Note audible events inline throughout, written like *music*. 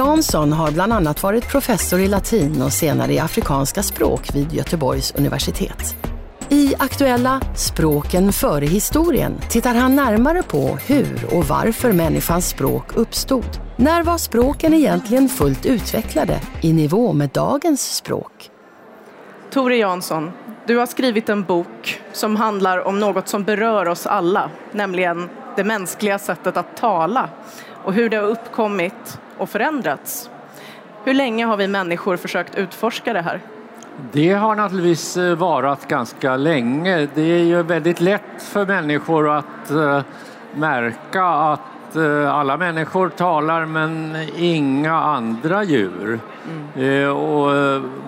Jansson har bland annat varit professor i latin och senare i afrikanska språk vid Göteborgs universitet. I aktuella Språken före historien tittar han närmare på hur och varför människans språk uppstod. När var språken egentligen fullt utvecklade i nivå med dagens språk? Tore Jansson, du har skrivit en bok som handlar om något som berör oss alla, nämligen det mänskliga sättet att tala och hur det har uppkommit och förändrats. Hur länge har vi människor försökt utforska det här? Det har naturligtvis eh, varat ganska länge. Det är ju väldigt lätt för människor att uh, märka att uh, alla människor talar men inga andra djur. Mm. Och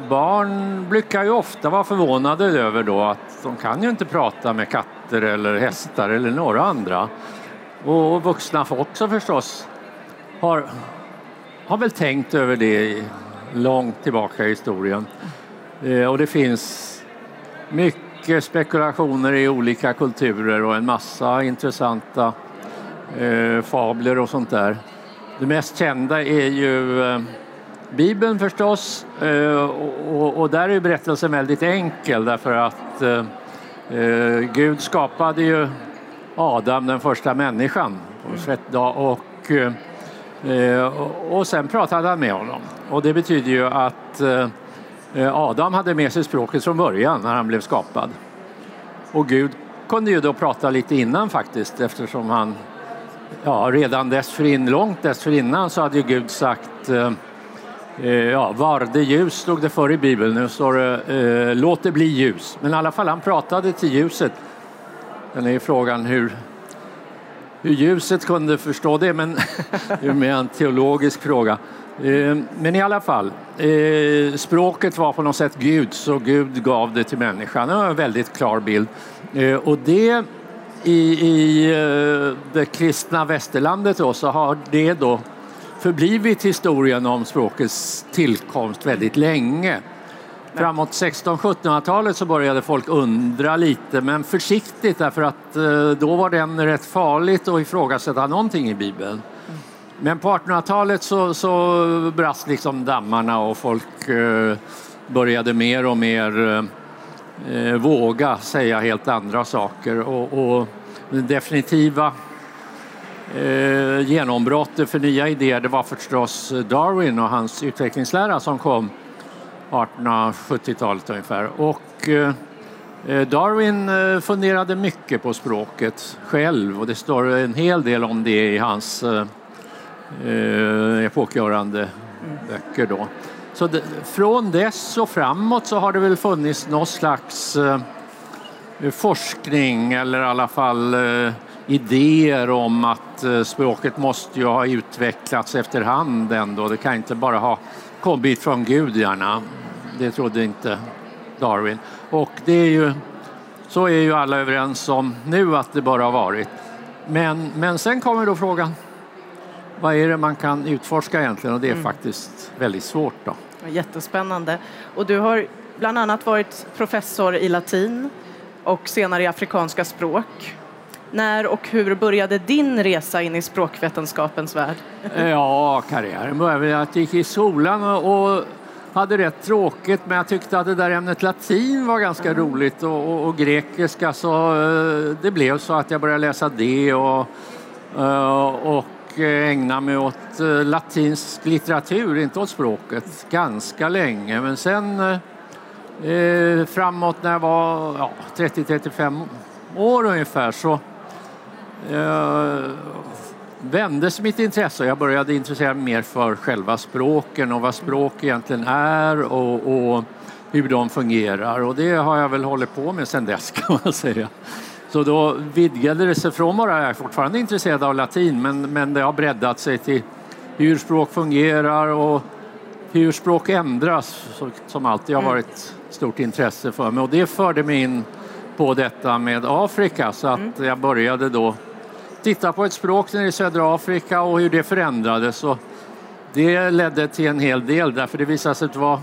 barn brukar ju ofta vara förvånade över då att de kan ju inte prata med katter eller hästar eller några andra. Och vuxna också förstås har har väl tänkt över det långt tillbaka i historien. Eh, och det finns mycket spekulationer i olika kulturer och en massa intressanta eh, fabler och sånt där. Det mest kända är ju eh, Bibeln förstås och, där är berättelsen väldigt enkel därför att Gud skapade ju Adam, den första människan, på och eh, och sen pratade han med honom. Och det betyder ju att eh, Adam hade med sig språket från början när han blev skapad. Och Gud kunde ju då prata lite innan faktiskt eftersom han ja, redan dessförin, långt dessförinnan så hade ju Gud sagt eh, ja, var det ljus stod det förr i Bibeln, nu står det låt det bli ljus. Men i alla fall han pratade till ljuset. Den är frågan hur hur ljuset kunde förstå det, men *laughs* det är mer en teologisk fråga. Eh, men i alla fall, eh, språket var på något sätt Gud, så Gud gav det till människan. Det var en väldigt klar bild. Eh, och det i, i det kristna västerlandet då, så har det då förblivit historien om språkets tillkomst väldigt länge. Framåt 1600-1700-talet så började folk undra lite, men försiktigt därför att eh, då var det rätt farligt att ifrågasätta någonting i Bibeln. Men på 1800-talet så, så brast liksom dammarna och folk eh, började mer och mer eh, våga säga helt andra saker. Och, och definitiva genombrottet för nya idéer det var förstås Darwin och hans utvecklingslära som kom 1870-talet ungefär. Och eh, Darwin eh, funderade mycket på språket själv och det står en hel del om det i hans eh, epokgörande böcker. Då. Så det, från dess och framåt så har det väl funnits någon slags forskning eller i alla fall idéer om att språket måste ju ha utvecklats efterhand ändå. Det kan inte bara ha kommit från gudarna det trodde inte Darwin. Och det är ju, så är ju alla överens om nu att det bara har varit. Men, men sen kommer då frågan, vad är det man kan utforska egentligen? Och det är mm. faktiskt väldigt svårt. Då. Jättespännande. Och du har bland annat varit professor i latin och senare i afrikanska språk. När och hur började din resa in i språkvetenskapens värld? Ja, karriären började med att jag gick i skolan och hade rätt tråkigt men jag tyckte att det där ämnet latin var ganska mm. roligt och, och, och, grekiska så uh, det blev så att jag började läsa det och, uh, och ägna mig åt latinsk litteratur, inte åt språket, ganska länge. Men sen framåt när jag var ja, 30-35 år ungefär så vändes mitt intresse och jag började intressera mig mer för själva språken och vad språk egentligen är och, och hur de fungerar. Och det har jag väl hållit på med sedan dess *laughs* kan man säga. Så då vidgade det sig från bara, jag är fortfarande intresserad av latin, men, men det har breddat sig till hur språk fungerar och hur språk ändras, som alltid har mm. varit stort intresse för mig. Och det förde mig in på detta med Afrika så att mm. jag började då titta på ett språk nere i södra Afrika och hur det förändrades. Och det ledde till en hel del därför det visade sig att det var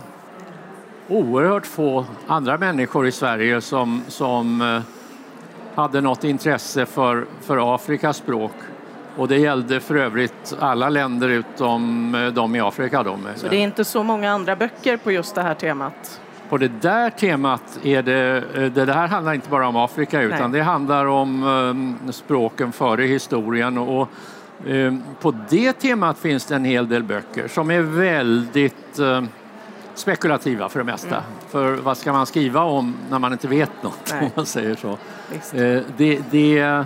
oerhört få andra människor i Sverige som, som eh, hade något intresse för, för Afrikas språk. Och det gällde för övrigt alla länder utom eh, de i Afrika. De. Så det är inte så många andra böcker på just det här temat? På det där temat är det, eh, det här handlar inte bara om Afrika utan Nej. det handlar om um, språken före historien och um, på det temat finns det en hel del böcker som är väldigt spekulativa för det mesta. Mm. För vad ska man skriva om när man inte vet något Nej. om man säger så. Det, det,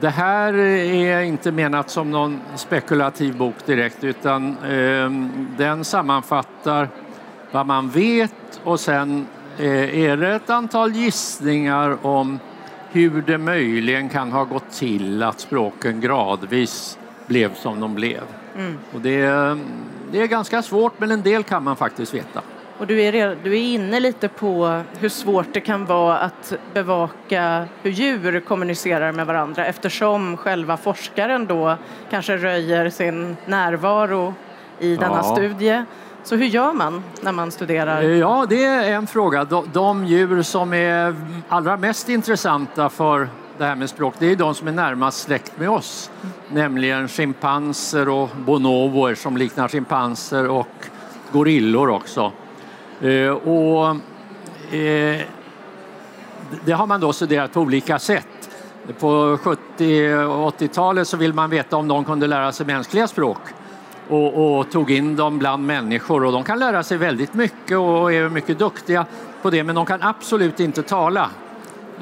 det här är inte menat som någon spekulativ bok direkt utan den sammanfattar vad man vet och sen eh, är det ett antal gissningar om hur det möjligen kan ha gått till att språken gradvis blev som de blev. Mm. Och det, det är ganska svårt men en del kan man faktiskt veta. Och du är, du är inne lite på hur svårt det kan vara att bevaka hur djur kommunicerar med varandra eftersom själva forskaren då kanske röjer sin närvaro i denna ja. studie. Så hur gör man när man studerar? Eh, ja, det är en fråga. De, de djur som är allra mest intressanta för det här med språk, det är de som är närmast släkt med oss. Mm. Nämligen schimpanser och bonoboer som liknar schimpanser och gorillor också. Eh, och, eh, det har man då studerat på olika sätt. På 70 och 80-talet så vill man veta om de kunde lära sig mänskliga språk och, och, tog in dem bland människor och de kan lära sig väldigt mycket och är mycket duktiga på det men de kan absolut inte tala.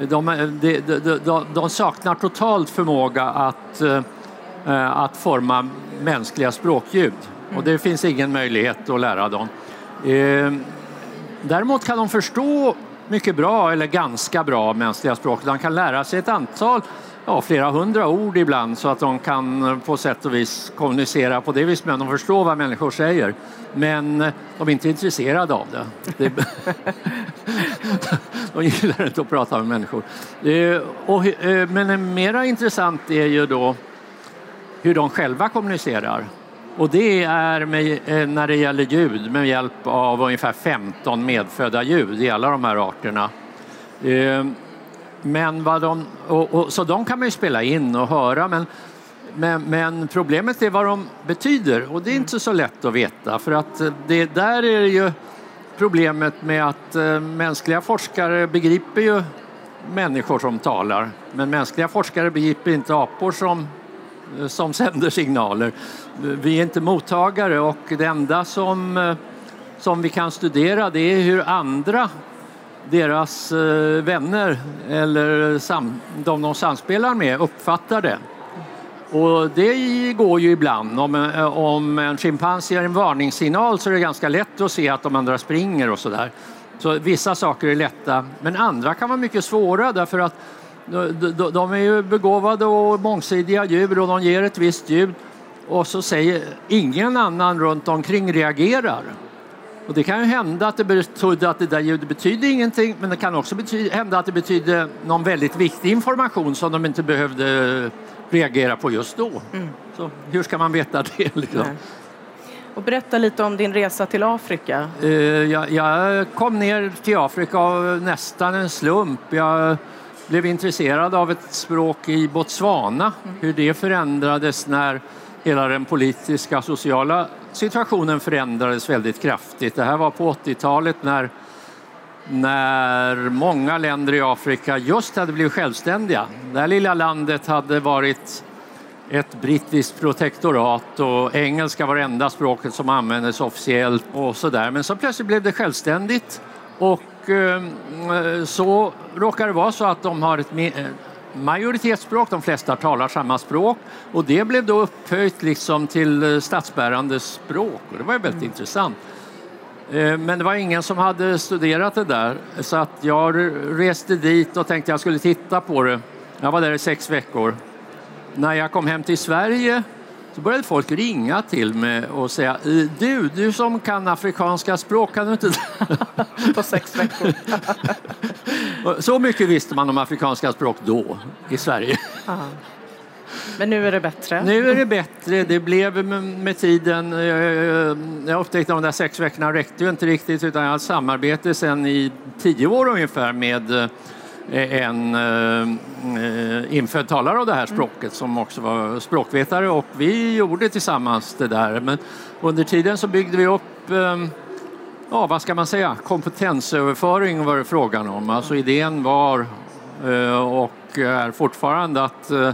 De, de, de, de saknar totalt förmåga att, äh, att forma mänskliga språkljud och det finns ingen möjlighet att lära dem. Eh, däremot kan de förstå mycket bra eller ganska bra mänskliga språk. De kan lära sig ett antal ja, flera hundra ord ibland så att de kan på sätt och vis kommunicera på det viset, men de förstår vad människor säger. Men eh, de är inte intresserade av det. *laughs* de gillar inte att prata med människor. Eh, och, eh, men mera intressant är ju då hur de själva kommunicerar. Och det är med, när det gäller ljud med hjälp av ungefär 15 medfödda ljud i alla de här arterna. Men vad de, och, och, så de kan man ju spela in och höra men, men, men, problemet är vad de betyder och det är inte så lätt att veta för att eh, det, där är det ju problemet med att eh, mänskliga forskare begriper ju människor som talar men mänskliga forskare begriper inte apor som, eh, som *laughs* sänder signaler. Vi är inte mottagare och det enda som, som vi kan studera det är hur andra deras eh, vänner eller sam, de de samspelar med uppfattar det. Och det går ju ibland. Om, eh, om en schimpans ger en varningssignal så är det ganska lätt att se att de andra springer och sådär. Så vissa saker är lätta, men andra kan vara mycket svåra därför att de, de är ju begåvade och mångsidiga djur och de ger ett visst ljud och så säger ingen annan runt omkring reagerar. Och det kan ju hända att det betydde att det där ljudet betyder ingenting men det kan också betyda, hända att det betyder någon väldigt viktig information som de inte behövde reagera på just då. Mm. Så hur ska man veta det? *laughs* Liksom? Och berätta lite om din resa till Afrika. Uh, jag, jag, kom ner till Afrika av nästan en slump. Jag blev intresserad av ett språk i Botswana, mm. hur det förändrades när hela den politiska sociala situationen förändrades väldigt kraftigt. Det här var på 80-talet när, när många länder i Afrika just hade blivit självständiga. Det här lilla landet hade varit ett brittiskt protektorat och engelska var det enda språket som användes officiellt och sådär. Men så plötsligt blev det självständigt och eh, så råkar det vara så att de har ett majoritetsspråk, de flesta talar samma språk och det blev då upphöjt liksom till eh, statsbärande språk och det var väldigt mm. intressant. Eh, men det var ingen som hade studerat det där så att jag reste dit och tänkte jag skulle titta på det. Jag var där i sex veckor. När jag kom hem till Sverige så började folk ringa till mig och säga du, du som kan afrikanska språk, kan du inte... *laughs* På sex veckor. *laughs* så mycket visste man om afrikanska språk då i Sverige. Aha. *laughs* Men nu är det bättre? Nu är det bättre. Det blev med, tiden. Jag upptäckte att de där sex veckorna räckte ju inte riktigt utan jag har samarbete sedan i tio år ungefär med eh, en eh, eh, infödd talare av det här språket som också var språkvetare och vi gjorde tillsammans det där. Men under tiden så byggde vi upp eh, ja, vad ska man säga, kompetensöverföring var det frågan om. Alltså idén var eh, och är fortfarande att eh,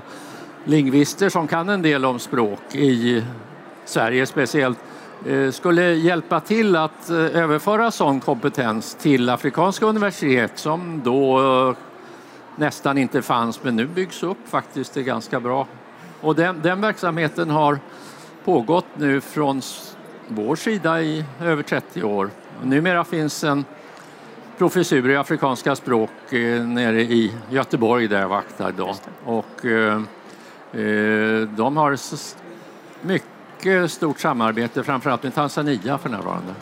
lingvister som kan en del om språk i Sverige speciellt eh, skulle hjälpa till att eh, överföra sån kompetens till afrikanska universitet som då eh, nästan inte fanns men nu byggs upp faktiskt det ganska bra. Och den, den verksamheten har pågått nu från vår sida i över 30 år. Numera finns en professur i afrikanska språk nere i Göteborg där jag vaktar. Då. Och, Eh, de har mycket stort samarbete, framförallt med Tanzania för närvarande.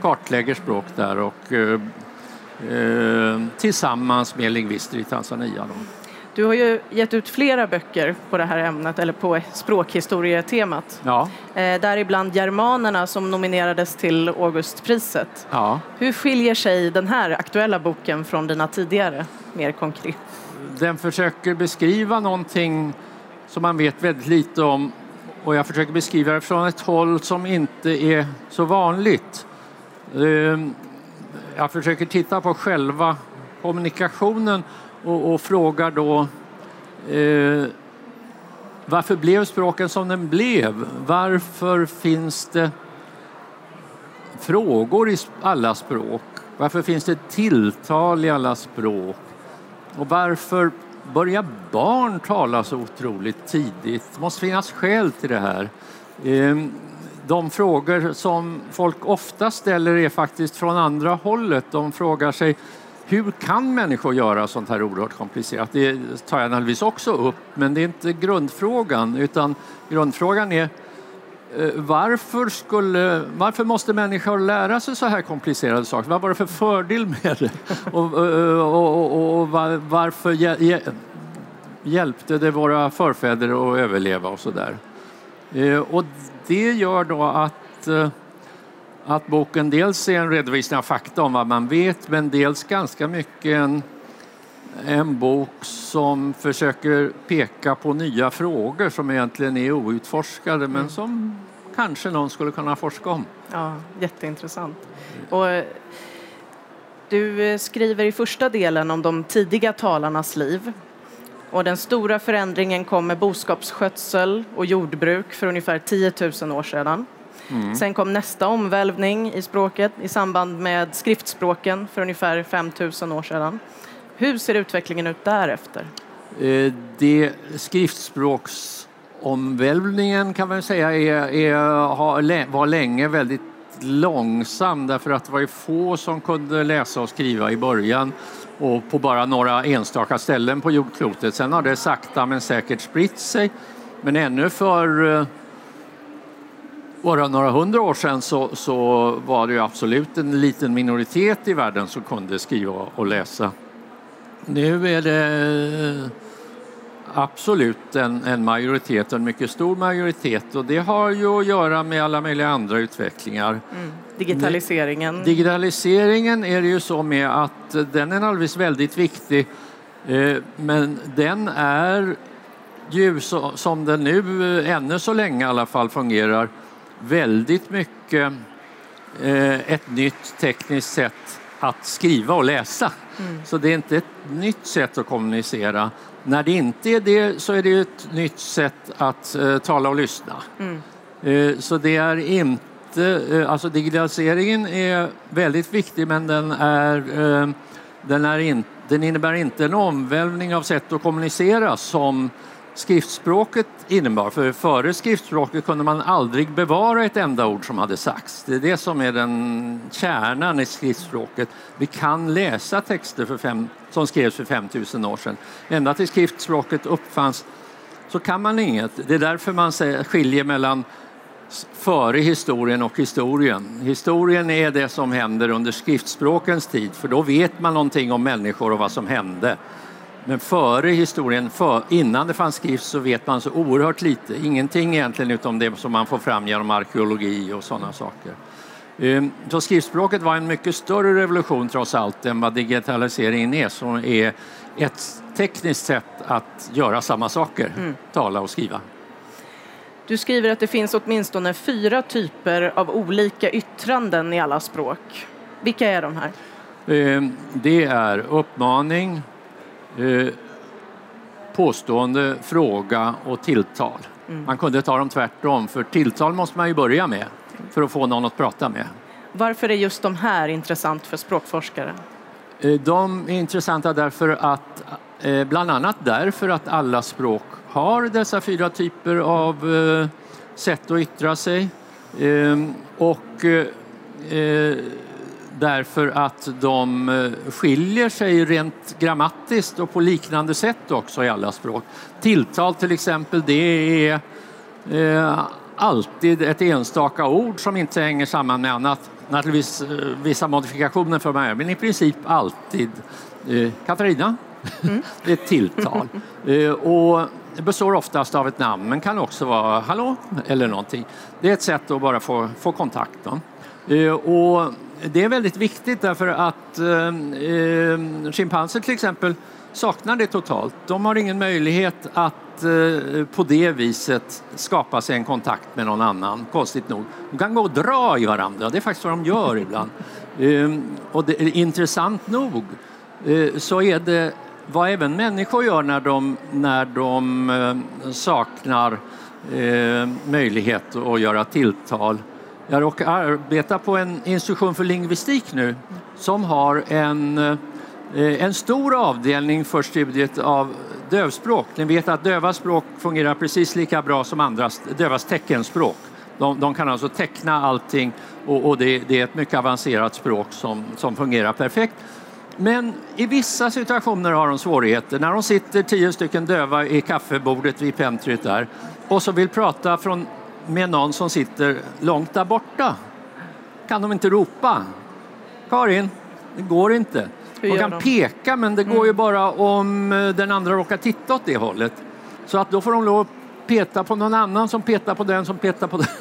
Kartlägger språk där och eh, eh, tillsammans med lingvister i Tanzania. Då. Du har ju gett ut flera böcker på det här ämnet, eller på språkhistorietemat. Ja. Däribland Germanerna som nominerades till Augustpriset. Ja. Hur skiljer sig den här aktuella boken från dina tidigare, mer konkret? Den försöker beskriva någonting som man vet väldigt lite om och jag försöker beskriva det från ett håll som inte är så vanligt. Ehm, jag försöker titta på själva kommunikationen och, och frågar då eh, varför blev språken som den blev? Varför finns det frågor i alla språk? Varför finns det tilltal i alla språk? Och varför börjar barn tala så otroligt tidigt? Det måste finnas skäl till det här. Ehm, de frågor som folk ofta ställer är faktiskt från andra hållet. De frågar sig hur kan människor göra sånt här oerhört komplicerat? Det tar jag naturligtvis också upp, men det är inte grundfrågan, utan grundfrågan är Eh, varför, skulle, varför måste människor lära sig så här komplicerade saker? Vad var det för fördel med det? Och, eh, eh, och, och, och varför hjälpte det våra förfäder att överleva och så där. Och det gör då att, att boken dels är en redovisning av fakta om vad man vet men dels ganska mycket en, en bok som försöker peka på nya frågor som egentligen är outforskade men mm. som kanske någon skulle kunna forska om. Ja, jätteintressant. Och eh, du skriver i första delen om de tidiga talarnas liv och den stora förändringen kom med boskapsskötsel och jordbruk för ungefär 10 000 år sedan. Mm. Sen kom nästa omvälvning i språket i samband med skriftspråken för ungefär 5 000 år sedan. Hur ser utvecklingen ut därefter? Eh, det skriftspråksomvälvningen kan man säga är, är, var länge väldigt långsam därför att det var få som kunde läsa och skriva i början och på bara några enstaka ställen på jordklotet. Sen har det sakta men säkert spritt sig. Men ännu för eh, bara några hundra år sedan så, så var det ju absolut en liten minoritet i världen som kunde skriva och läsa. Nu är det absolut en, en majoritet, en mycket stor majoritet och det har ju att göra med alla möjliga andra utvecklingar. Mm. Digitaliseringen. Digitaliseringen är det ju så med att den är naturligtvis väldigt viktig eh, men den är ju som den nu ännu så länge i alla fall fungerar väldigt mycket eh, ett nytt tekniskt sätt att skriva och läsa. Mm. Så det är inte ett nytt sätt att kommunicera. När det inte är det så är det ett nytt sätt att uh, tala och lyssna. Mm. Uh, så det är inte, uh, alltså digitaliseringen är väldigt viktig men den, är, den, är in, den innebär inte en omvälvning av sätt att kommunicera som skriftspråket innebar. För före skriftspråket kunde man aldrig bevara ett enda ord som hade sagts. Det är det som är den kärnan i skriftspråket. Vi kan läsa texter för fem, som skrevs för 5000 år sedan. Ända till skriftspråket uppfanns så kan man inget. Det är därför man skiljer mellan före historien och historien. Historien är det som händer under skriftspråkens tid för då vet man någonting om människor och vad som hände. Men före historien, för, innan det fanns skrift, så vet man så oerhört lite. Ingenting egentligen utom det som man får fram genom arkeologi och sådana saker. Ehm, så skriftspråket var en mycket större revolution trots allt än vad digitaliseringen är som är ett tekniskt sätt att göra samma saker, mm. tala och skriva. Du skriver att det finns åtminstone fyra typer av olika yttranden i alla språk. Vilka är de här? Ehm, det är uppmaning, eh, påstående, fråga och tilltal. Mm. Man kunde ta dem tvärtom, för tilltal måste man ju börja med för att få någon att prata med. Varför är just de här intressant för språkforskare? Eh, de är intressanta därför att, eh, bland annat därför att alla språk har dessa fyra typer av sätt att yttra sig. Ehm, och därför att de skiljer sig rent grammatiskt och på liknande sätt också i alla språk. Tilltal till exempel, det är alltid ett enstaka ord som inte hänger samman med annat. Naturligtvis eh, vissa modifikationer för mig, men i princip alltid eh, Katarina. Mm. *laughs* det är ett tilltal. eh, och det består oftast av ett namn, men kan också vara hallå eller någonting. Det är ett sätt att bara få, få kontakt. Eh, och det är väldigt viktigt därför att eh, eh, schimpanser till exempel saknar det totalt. De har ingen möjlighet att eh, på det viset skapa sig en kontakt med någon annan, konstigt nog. De kan gå och dra i varandra, det är faktiskt vad de gör *laughs* ibland. Ehm, och det, intressant nog eh, så är det vad även människor gör när de, när de eh, saknar möjlighet att göra tilltal. Jag råkar arbeta på en institution för lingvistik nu som har en eh, en stor avdelning för studiet av dövspråk. Ni vet att döva språk fungerar precis lika bra som andras, dövas teckenspråk. De, de kan alltså teckna allting och, och det, det, är ett mycket avancerat språk som, som fungerar perfekt. Men i vissa situationer har de svårigheter. När de sitter tio stycken döva i kaffebordet vid pentryt där och så vill prata från, med någon som sitter långt där borta kan de inte ropa. Karin, det går inte. Man kan peka men det går mm. ju bara om eh, den andra råkar titta åt det hållet. Så att då får de lov att peta på någon annan som petar på den som petar på den. *laughs*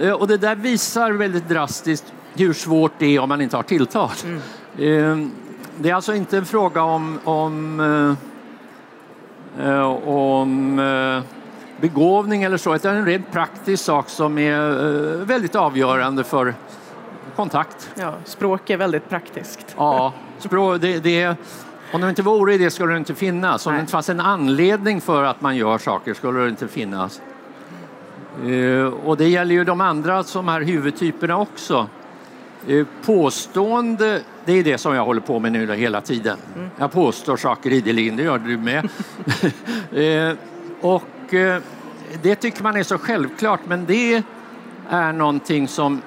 Eh, och det där visar väldigt drastiskt hur svårt det är om man inte har tilltal. Mm. Eh, det är alltså inte en fråga om, om, om begåvning eller så, utan en rent praktisk sak som är väldigt avgörande för kontakt. Ja, språk är väldigt praktiskt. Ja, språk, det, det, om det inte vore det skulle det inte finnas. Om Nej. det inte fanns en anledning för att man gör saker skulle det inte finnas. Uh, och det gäller ju de andra som här huvudtyperna också. Uh, påstående, det är det som jag håller på med nu hela tiden. Mm. Jag påstår saker ideligen, det gör du med. *laughs* uh, och eh, det tycker man är så självklart, men det är någonting som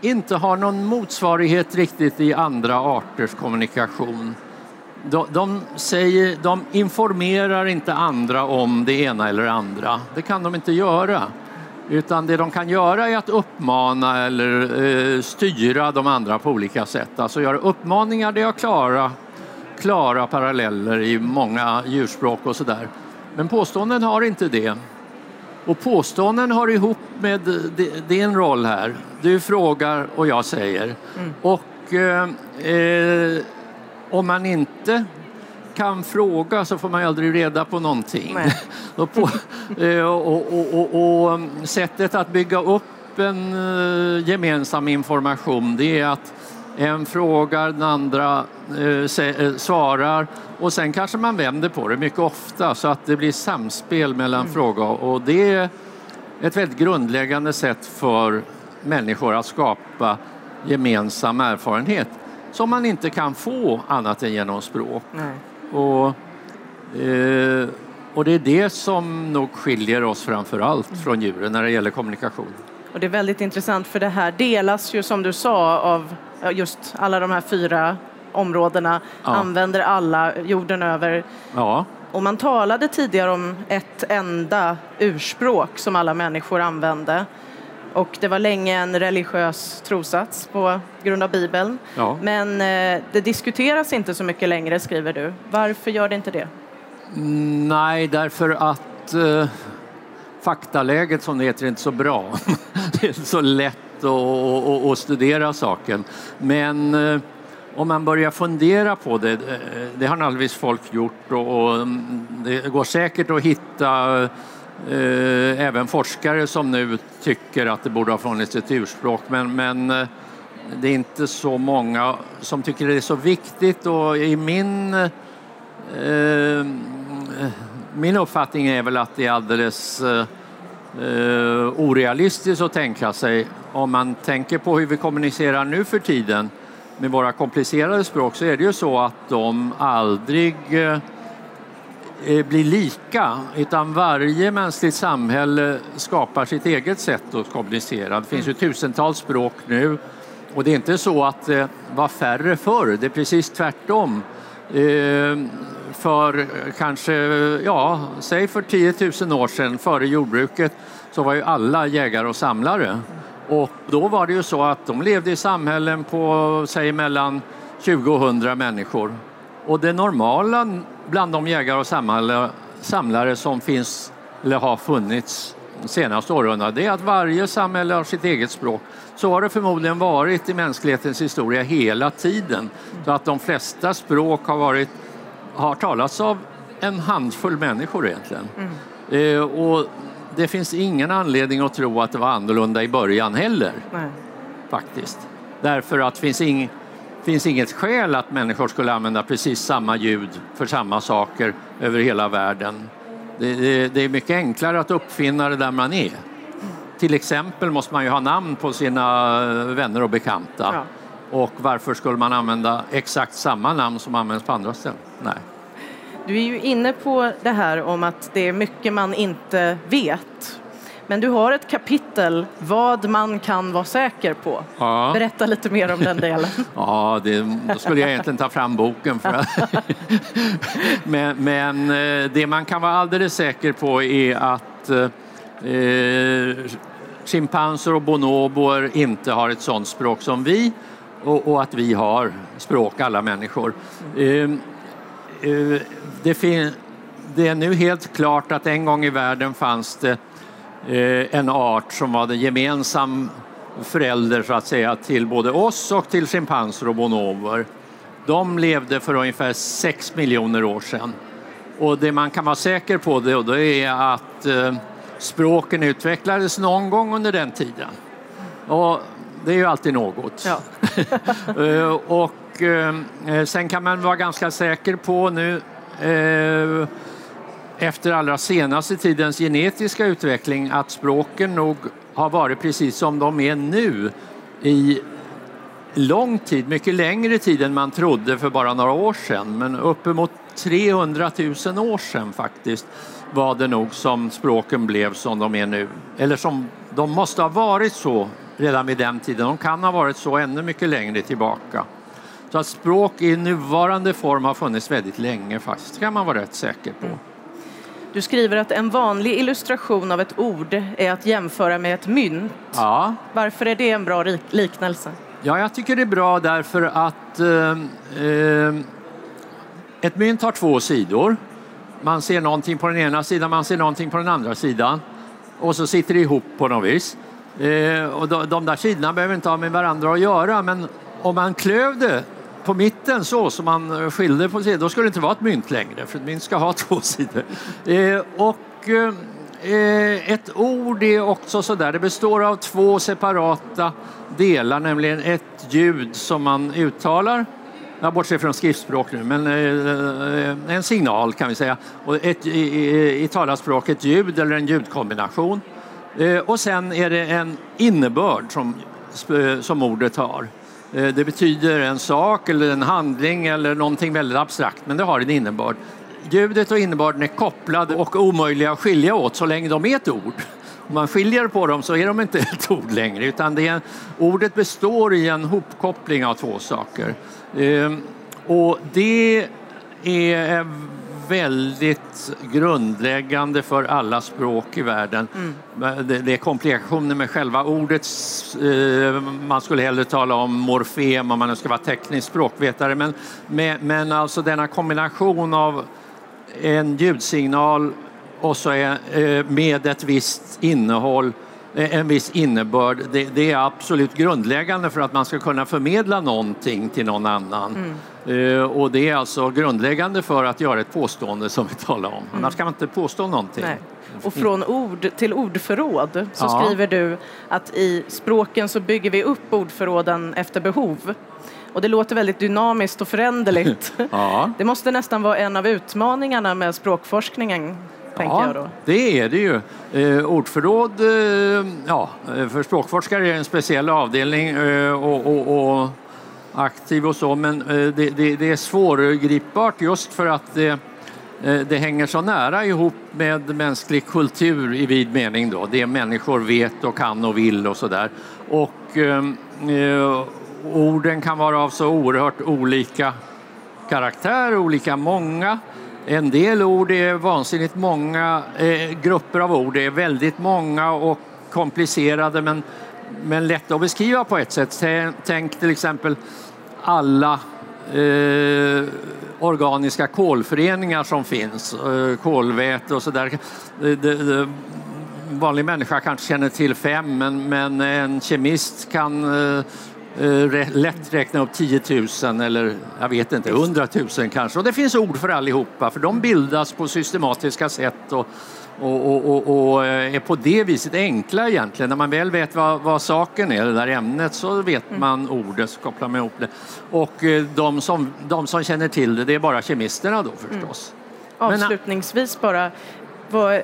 inte har någon motsvarighet riktigt i andra arters kommunikation. De, de, säger, de informerar inte andra om det ena eller det andra. Det kan de inte göra. Utan det de kan göra är att uppmana eller eh, styra de andra på olika sätt. Alltså göra uppmaningar, det har klara, klara paralleller i många djurspråk och sådär. Men påståenden har inte det. Och påståenden har ihop med din roll här. Du frågar och jag säger. Mm. Och eh, eh, om man inte kan fråga så får man aldrig reda på någonting. och, *laughs* på, eh, och, och, och, sättet att bygga upp en eh, gemensam information det är att en frågar, den andra eh, eh, svarar och sen kanske man vänder på det mycket ofta så att det blir samspel mellan mm. fråga och det är ett väldigt grundläggande sätt för människor att skapa gemensam erfarenhet som man inte kan få annat än genom språk. Och, eh, och det är det som nog skiljer oss framför allt mm. från djuren när det gäller kommunikation. Och det är väldigt intressant för det här delas ju som du sa av just alla de här fyra områdena, ja. använder alla jorden över. Ja. Och man talade tidigare om ett enda urspråk som alla människor använde. Och det var länge en religiös trosats på grund av Bibeln. Ja. Men eh, det diskuteras inte så mycket längre, skriver du. Varför gör det inte det? Mm, Nej, därför att eh, faktaläget som det heter är inte så bra. *laughs* det är så lätt och, och, och studera saken. Men eh, om man börjar fundera på det, eh, det har naturligtvis folk gjort och, och mm, det går säkert att hitta eh, även forskare som nu tycker att det borde ha funnits ett urspråk. Men, men eh, det är inte så många som tycker det är så viktigt och i min eh, min uppfattning är väl att det är alldeles eh, eh, orealistiskt att tänka sig om man tänker på hur vi kommunicerar nu för tiden med våra komplicerade språk så är det ju så att de aldrig eh, eh, blir lika utan varje mänskligt samhälle skapar sitt eget sätt att kommunicera. Det finns ju tusentals språk nu och det är inte så att det var färre förr, det är precis tvärtom. Eh, för kanske, ja, säg för 10 000 år sedan, före jordbruket, så var ju alla jägare och samlare. Och då var det ju så att de levde i samhällen på, säg mellan 20 och 100 människor. Och det normala bland de jägare och samlare, som finns, eller har funnits de senaste århundradena, det är att varje samhälle har sitt eget språk. Så har det förmodligen varit i mänsklighetens historia hela tiden. Så att de flesta språk har, varit, har talats av en handfull människor egentligen. Eh, och det finns ingen anledning att tro att det var annorlunda i början heller Nej. faktiskt. Därför att det finns, ing, finns inget skäl att människor skulle använda precis samma ljud för samma saker över hela världen. Det, det, det är mycket enklare att uppfinna det där man är. Till exempel måste man ju ha namn på sina vänner och bekanta. Ja. Och varför skulle man använda exakt samma namn som används på andra ställen? Nej. Du är ju inne på det här om att det är mycket man inte vet. Men du har ett kapitel, vad man kan vara säker på. Ja. Berätta lite mer om den delen. *laughs* Ja, det, då skulle jag egentligen ta fram boken. För att *laughs* men, men eh, det man kan vara alldeles säker på är att eh, schimpanser och bonoboer inte har ett sådant språk som vi och, och att vi har språk, alla människor. Eh, eh, det, fin- det är nu helt klart att en gång i världen fanns det eh, en art som var den gemensam förälder så att säga till både oss och till schimpanser och bonoboer. De levde för ungefär 6 miljoner år sedan. Och det man kan vara säker på det, och det är att eh, språken utvecklades någon gång under den tiden. Och det är ju alltid något. Ja. *laughs* Eh, och sen kan man vara ganska säker på nu Eh, efter allra senaste tidens genetiska utveckling att språken nog har varit precis som de är nu i lång tid, mycket längre tid än man trodde för bara några år sedan. Men uppemot 300 000 år sedan faktiskt var det nog som språken blev som de är nu. Eller som de måste ha varit så redan vid den tiden. De kan ha varit så ännu mycket längre tillbaka. Så att språk i nuvarande form har funnits väldigt länge faktiskt. Det kan man vara rätt säker på. Du skriver att en vanlig illustration av ett ord är att jämföra med ett mynt. Ja. Varför är det en bra liknelse? Ja, jag tycker det är bra därför att eh, eh, ett mynt har två sidor. Man ser någonting på den ena sidan, man ser någonting på den andra sidan. Och så sitter det ihop på något vis. Eh, och de, de där sidorna behöver inte ha med varandra att göra, men om man klöv det på mitten så som man skilde på sidor, då skulle det inte vara ett mynt längre, för ett mynt ska ha *laughs* två sidor. Eh, och eh, eh ett ord är också sådär, det består av två separata delar, nämligen ett ljud som man uttalar jag bortser från skriftspråk nu, men eh, en signal kan vi säga. Och ett, i, i, I talarspråk ett ljud eller en ljudkombination. Eh, och sen är det en innebörd som, eh, som ordet har. Eh, det betyder en sak eller en handling eller någonting väldigt abstrakt, men det har en innebörd. Ljudet och innebörden är kopplade och omöjliga att skilja åt så länge de är ett ord. Om man skiljer på dem så är de inte *laughs* ett ord längre utan det är, ordet består i en hopkoppling av två saker. Ehm, och det är väldigt grundläggande för alla språk i världen. Mm. Det, det, är komplikationer med själva ordet. Eh, man skulle hellre tala om morfem om man ska vara teknisk språkvetare. Men, men alltså denna kombination av en ljudsignal och så är, eh, med ett visst innehåll Eh, en viss innebörd. Det, det, är absolut grundläggande för att man ska kunna förmedla någonting till någon annan. Mm. Uh, och det är alltså grundläggande för att göra ett påstående som vi talar om. Mm. Annars kan man inte påstå någonting. Nej. Och från ord till ordförråd så ja. skriver du att i språken så bygger vi upp ordförråden efter behov. Och det låter väldigt dynamiskt och föränderligt. *laughs* ja. Det måste nästan vara en av utmaningarna med språkforskningen tänker jag då. det är det ju. Eh, ordförråd, eh, ja, för språkforskare är en speciell avdelning eh, och, och, och, aktiv och så, men eh, det, det, det, är svårgripbart just för att det, eh, det hänger så nära ihop med mänsklig kultur i vid mening då. Det människor vet och kan och vill och så där. Och eh, orden kan vara av så oerhört olika karaktär, olika många. En del ord är vansinnigt många, eh, grupper av ord är väldigt många och komplicerade men, men lätta att beskriva på ett sätt. Tänk till exempel alla eh, organiska kolföreningar som finns, eh, kolväte och sådär. Eh, vanlig människa kanske känner till fem men, men en kemist kan eh, lätt räkna upp 10 000 eller jag vet inte, 100 000 kanske. Och det finns ord för allihopa för de bildas på systematiska sätt och, och, och, och, eh, är på det viset enkla egentligen. När man väl vet vad, vad saken är, det där ämnet, så vet mm. man ordet, så kopplar man ihop det. Och eh, de som, de som känner till det, det är bara kemisterna då förstås. Mm. Avslutningsvis bara, vad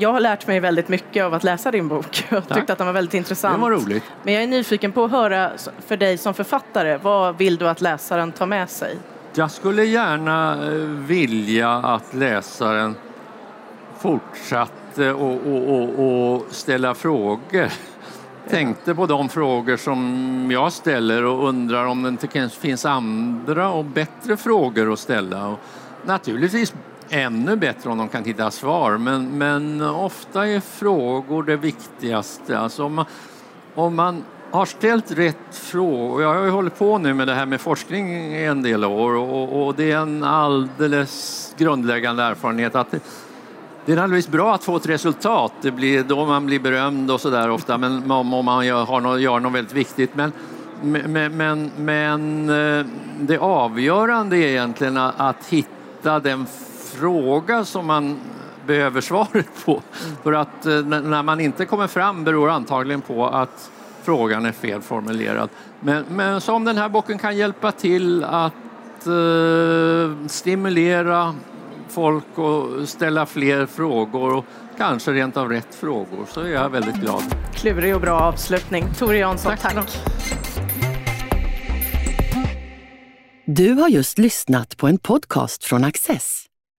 jag har lärt mig väldigt mycket av att läsa din bok. *laughs* Jag tyckte att den var väldigt intressant. Det var roligt. Men jag är nyfiken på att höra för dig som författare, vad vill du att läsaren tar med sig? Jag skulle gärna eh, vilja att läsaren fortsatte och, och, och, och ställa frågor. Tänkte på de frågor som jag ställer och undrar om det inte finns andra och bättre frågor att ställa. Och naturligtvis ännu bättre om de kan hitta svar, men, men ofta är frågor det viktigaste. Alltså om, man, om man har ställt rätt frågor, jag har ju hållit på nu med det här med forskning i en del år och, och det är en alldeles grundläggande erfarenhet att det, det är naturligtvis bra att få ett resultat, det blir då man blir berömd och sådär ofta, men om, om man gör, har något, gör något väldigt viktigt. Men, men, men, men eh, det avgörande är egentligen att hitta den fråga som man behöver svaret på. Mm. För att eh, när man inte kommer fram beror antagligen på att frågan är felformulerad. Men, men som den här boken kan hjälpa till att eh, stimulera folk och ställa fler frågor och kanske rent av rätt frågor så är jag väldigt glad. Klurig och bra avslutning. Tore Jansson, tack. tack. Du har just lyssnat på en podcast från Access.